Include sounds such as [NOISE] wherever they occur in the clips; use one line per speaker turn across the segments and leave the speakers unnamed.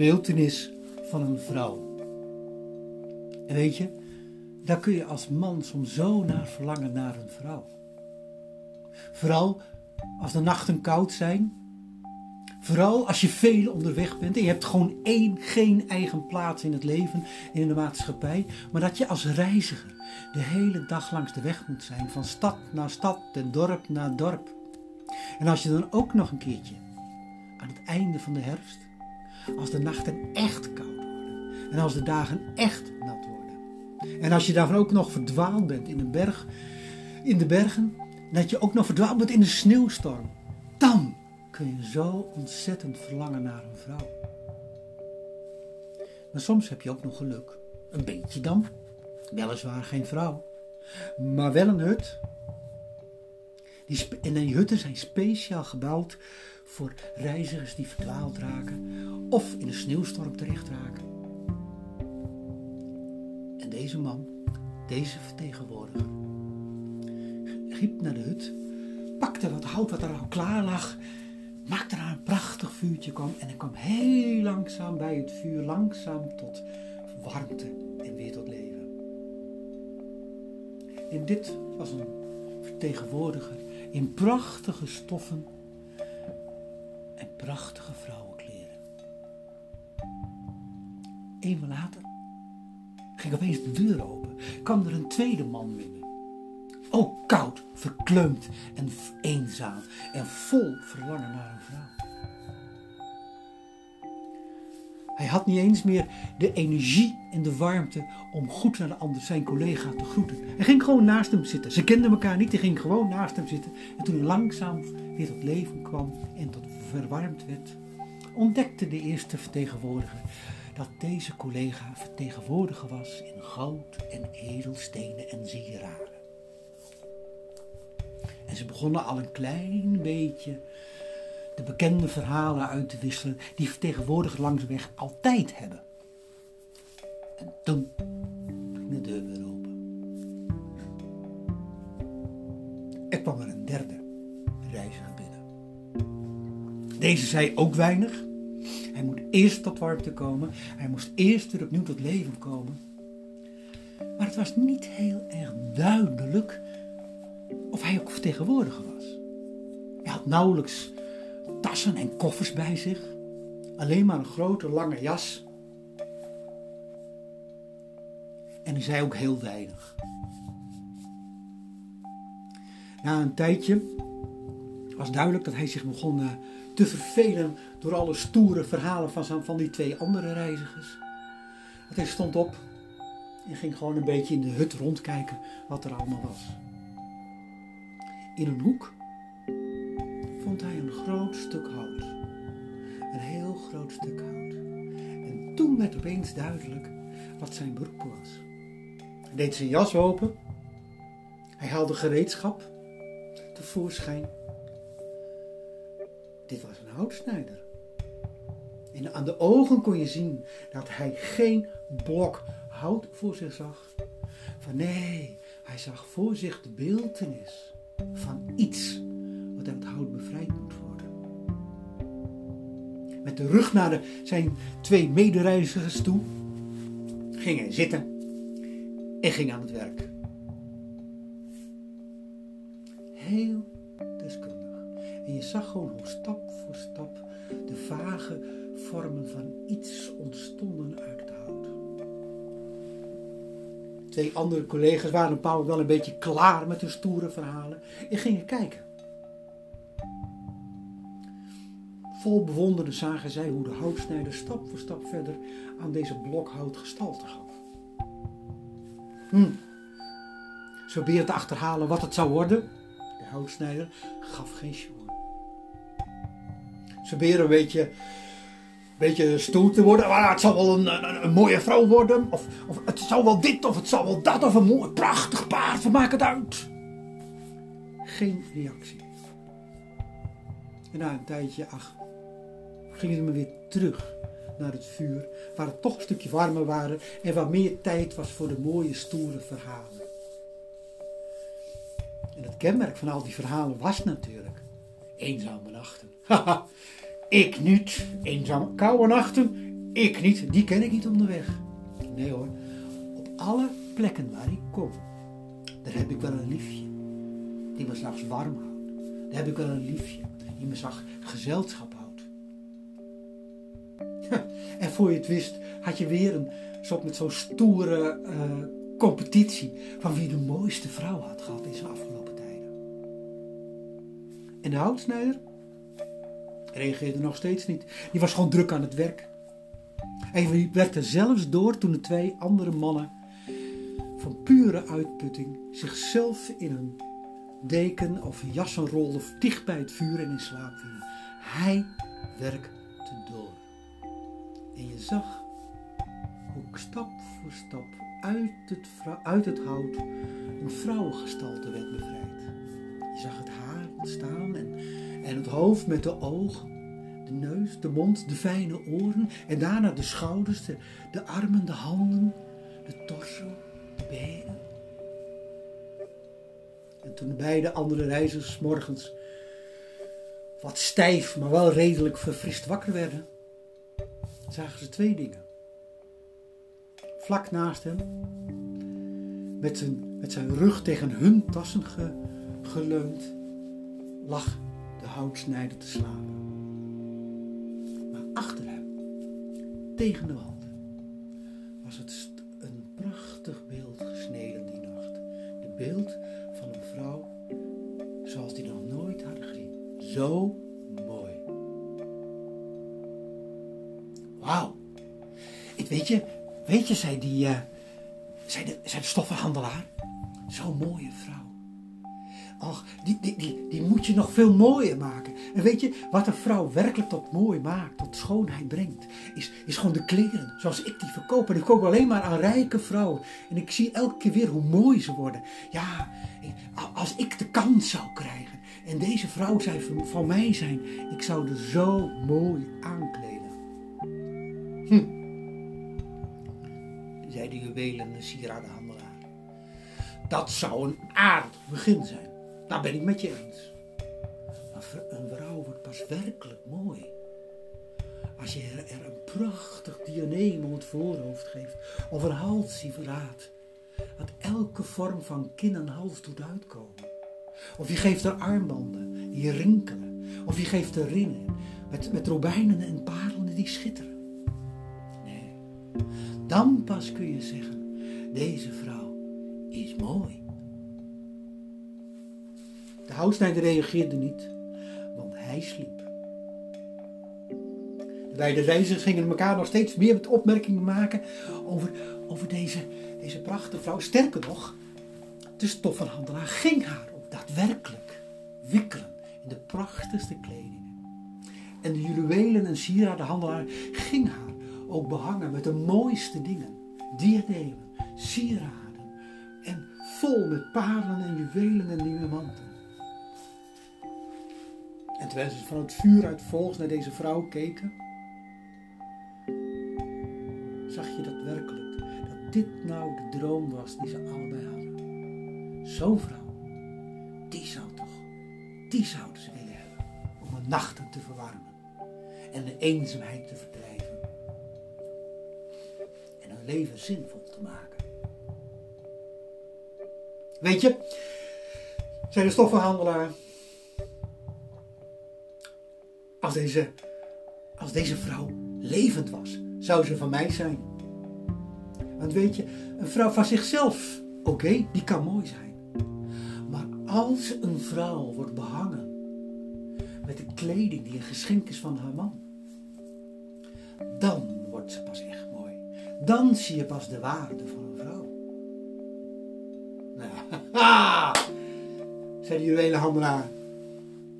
beeltenis van een vrouw. En weet je, daar kun je als man soms zo naar verlangen naar een vrouw. Vooral als de nachten koud zijn. Vooral als je veel onderweg bent en je hebt gewoon één, geen eigen plaats in het leven, in de maatschappij. Maar dat je als reiziger de hele dag langs de weg moet zijn, van stad naar stad en dorp naar dorp. En als je dan ook nog een keertje aan het einde van de herfst, als de nachten echt koud worden en als de dagen echt nat worden. En als je daarvan ook nog verdwaald bent in een berg, in de bergen, dat je ook nog verdwaald bent in de sneeuwstorm, dan kun je zo ontzettend verlangen naar een vrouw. Maar soms heb je ook nog geluk. Een beetje dan. Weliswaar geen vrouw. Maar wel een hut. Die en die hutten zijn speciaal gebouwd voor reizigers die verdwaald raken of in een sneeuwstorm terecht raken. En deze man, deze vertegenwoordiger, griep naar de hut, pakte wat hout wat er al klaar lag, maakte er een prachtig vuurtje kwam en hij kwam heel langzaam bij het vuur, langzaam tot warmte en weer tot leven. En dit was een vertegenwoordiger in prachtige stoffen en prachtige vrouwenkleren. Even later ging opeens de deur open, kwam er een tweede man binnen. Ook koud, verkleumd en eenzaam en vol verlangen naar een vrouw. Hij had niet eens meer de energie en de warmte om goed naar de ander, zijn collega, te groeten. Hij ging gewoon naast hem zitten. Ze kenden elkaar niet, hij ging gewoon naast hem zitten. En toen hij langzaam weer tot leven kwam en tot verwarmd werd, ontdekte de eerste vertegenwoordiger dat deze collega vertegenwoordiger was in goud en edelstenen en sieraden. En ze begonnen al een klein beetje de bekende verhalen uit te wisselen die vertegenwoordigers langs de weg altijd hebben. En toen ging de deur weer open. Er kwam er een derde reiziger binnen. Deze zei ook weinig. Hij moet eerst tot warmte komen. Hij moest eerst weer opnieuw tot leven komen. Maar het was niet heel erg duidelijk of hij ook vertegenwoordiger was. Hij had nauwelijks tassen en koffers bij zich. Alleen maar een grote lange jas. En hij zei ook heel weinig. Na een tijdje was duidelijk dat hij zich begon eh, te vervelen door alle stoere verhalen van, van die twee andere reizigers. Hij stond op en ging gewoon een beetje in de hut rondkijken wat er allemaal was. In een hoek vond hij een groot stuk hout. Een heel groot stuk hout. En toen werd opeens duidelijk wat zijn beroep was. Hij deed zijn jas open. Hij haalde gereedschap tevoorschijn. Dit was een houtsnijder. En aan de ogen kon je zien dat hij geen blok hout voor zich zag. Van nee, hij zag voor zich de beeltenis van iets uit het hout bevrijd moet worden. Met de rug naar de, zijn twee medereizigers toe ging hij zitten en ging aan het werk. Heel deskundig. En je zag gewoon hoe stap voor stap de vage vormen van iets ontstonden uit het hout. Twee andere collega's waren een paar wel een beetje klaar met hun stoere verhalen en gingen kijken. Vol bewonderen zagen zij hoe de houtsnijder stap voor stap verder aan deze blokhout gestalte gaf. Hm. Ze probeerde te achterhalen wat het zou worden. De houtsnijder gaf geen sjoer. Ze probeerde een beetje, een beetje stoer te worden. Maar het zal wel een, mooie vrouw worden. Of, of het zal wel dit of het zal wel dat. Of een mooi prachtig paard. We maken het uit. Geen reactie. En na een tijdje, ach, gingen maar weer terug naar het vuur, waar het toch een stukje warmer waren en waar meer tijd was voor de mooie, stoere verhalen. En het kenmerk van al die verhalen was natuurlijk eenzame nachten. [LAUGHS] Haha, ik niet, eenzame koude nachten, Ik niet, die ken ik niet onderweg. Nee hoor, op alle plekken waar ik kom, daar heb ik wel een liefje die me s'nachts warm houdt. Daar heb ik wel een liefje die me zacht gezelschap. [LAUGHS] En voor je het wist, had je weer een soort met zo'n stoere uh, competitie van wie de mooiste vrouw had gehad in zijn afgelopen tijden. En de houtsnijder reageerde nog steeds niet. Die was gewoon druk aan het werk. Hij werd er zelfs door toen de twee andere mannen van pure uitputting zichzelf in een deken of een jassen rolde dicht bij het vuur en in slaap vielen. Hij werkte door. En je zag hoe stap voor stap uit het, uit het hout een vrouwengestalte werd bevrijd. Je zag het haar ontstaan en, en het hoofd met de ogen, de neus, de mond, de fijne oren en daarna de schouders, de, armen, de handen, de torso, de benen. En toen de beide andere reizigers morgens wat stijf, maar wel redelijk verfrist wakker werden, zagen ze twee dingen. Vlak naast hem, met zijn, met zijn rug tegen hun tassen geleund, lag de houtsnijder te slapen. Maar achter hem, tegen de wand, was het een prachtig beeld gesneden die nacht. De beeld van een vrouw zoals die nog nooit hadden gezien. Zo Wauw. Weet je, weet je, zei die, uh, de, zei de stoffenhandelaar. Zo'n mooie vrouw. Och, die, die, die, die moet je nog veel mooier maken. En weet je, wat een vrouw werkelijk tot mooi maakt, tot schoonheid brengt, is, is gewoon de kleren. Zoals ik die verkoop. En ik koop alleen maar aan rijke vrouwen. En ik zie elke keer weer hoe mooi ze worden. Ja, als ik de kans zou krijgen en deze vrouw zou van mij zijn, ik zou er zo mooi aankleden. Hm, zei de juwelen en sieradenhandelaar. Dat zou een aardig begin zijn. Daar ben ik met je eens. Maar een vrouw wordt pas werkelijk mooi. Als je er een prachtig dianeem om het voorhoofd geeft. Of een halssieveraad. Dat elke vorm van kin en hals doet uitkomen. Of je geeft er armbanden die rinkelen. Of je geeft er ringen met, met robijnen en parelen die schitteren. Dan pas kun je zeggen, deze vrouw is mooi. De houtsnijder reageerde niet, want hij sliep. De beide reizigers gingen elkaar nog steeds meer met opmerkingen maken over, over deze, deze prachtige vrouw. Sterker nog, de stoffenhandelaar ging haar ook daadwerkelijk wikkelen in de prachtigste kledingen. En de juwelen en sieradenhandelaar ging haar ook behangen met de mooiste dingen. Diademen, sieraden en vol met parelen en juwelen en diamanten. En terwijl ze van het vuur uit volgens naar deze vrouw keken, zag je dat werkelijk, dat dit nou de droom was die ze allebei hadden. Zo'n vrouw, die zou toch, die zouden ze willen hebben om de nachten te verwarmen en de eenzaamheid te verdrijven en hun leven zinvol te maken. Weet je, zei de stoffenhandelaar, als deze, als deze vrouw levend was, zou ze van mij zijn. Want weet je, een vrouw van zichzelf, oké, die kan mooi zijn. Maar als een vrouw wordt behangen met de kleding die een geschenk is van haar man, dan wordt ze pas. Dan zie je pas de waarde van een vrouw. Nou, [LAUGHS] zei de.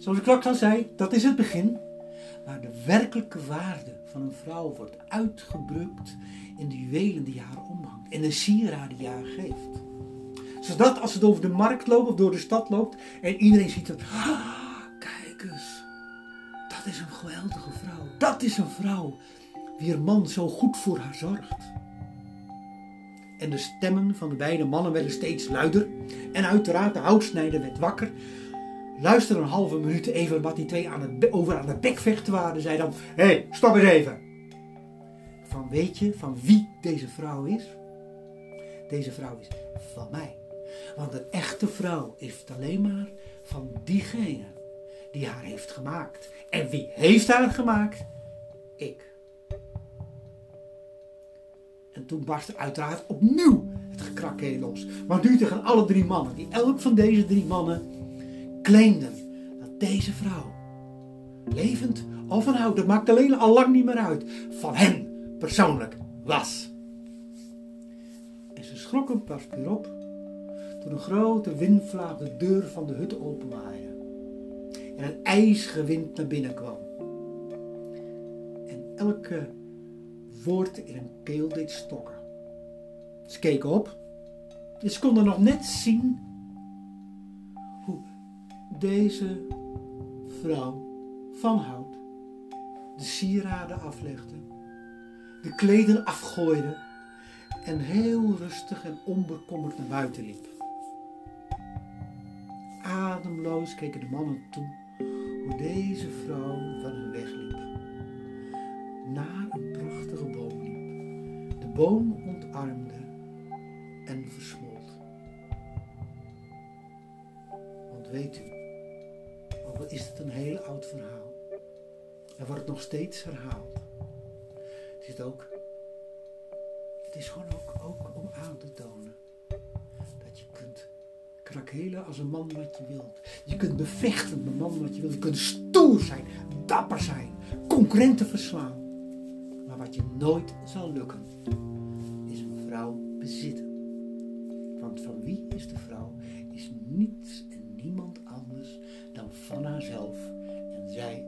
Zoals ik straks al zei, dat is het begin. Maar de werkelijke waarde van een vrouw wordt uitgedrukt in de juwelen die haar omhangt. En de sieraden die haar geeft. Zodat als het over de markt loopt of door de stad loopt en iedereen ziet het. Ah, kijk eens. Dat is een geweldige vrouw. Dat is een vrouw wier man zo goed voor haar zorgt. En de stemmen van de beide mannen werden steeds luider. En uiteraard de houtsnijder werd wakker luister een halve minuut even wat die twee aan het, over aan het bek vechten waren. Zei dan, hé, hey, stop eens even. van weet je van wie deze vrouw is? Deze vrouw is van mij. Want een echte vrouw is alleen maar van diegene die haar heeft gemaakt. En wie heeft haar gemaakt? Ik. Toen barstte uiteraard opnieuw het gekrak heel los. Maar nu tegen alle drie mannen, die elk van deze drie mannen claimden dat deze vrouw, levend of van oud, dat maakt alleen al lang niet meer uit, van hen persoonlijk was. En ze schrokken pas weer op toen een grote windvlaag de deur van de hut openwaaide en een ijzige wind naar binnen kwam. En elke woord in een keel deed stokken. Ze keken op en ze konden nog net zien hoe deze vrouw van hout de sieraden aflegde, de kleden afgooide en heel rustig en onbekommerd naar buiten liep. Ademloos keken de mannen toe hoe deze vrouw van hen wegliep. Naar een boom ontarmde en versmolt. Want weet u, ook al is het een heel oud verhaal, er wordt nog steeds herhaald. Het is ook, het is gewoon ook, ook om aan te tonen dat je kunt krakelen als een man wat je wilt. Je kunt bevechten met een man wat je wilt. Je kunt stoer zijn, dapper zijn, concurrenten verslaan. Maar wat je nooit zal lukken, is een vrouw bezitten. Want van wie is de vrouw? Is niets en niemand anders dan van haarzelf. En zij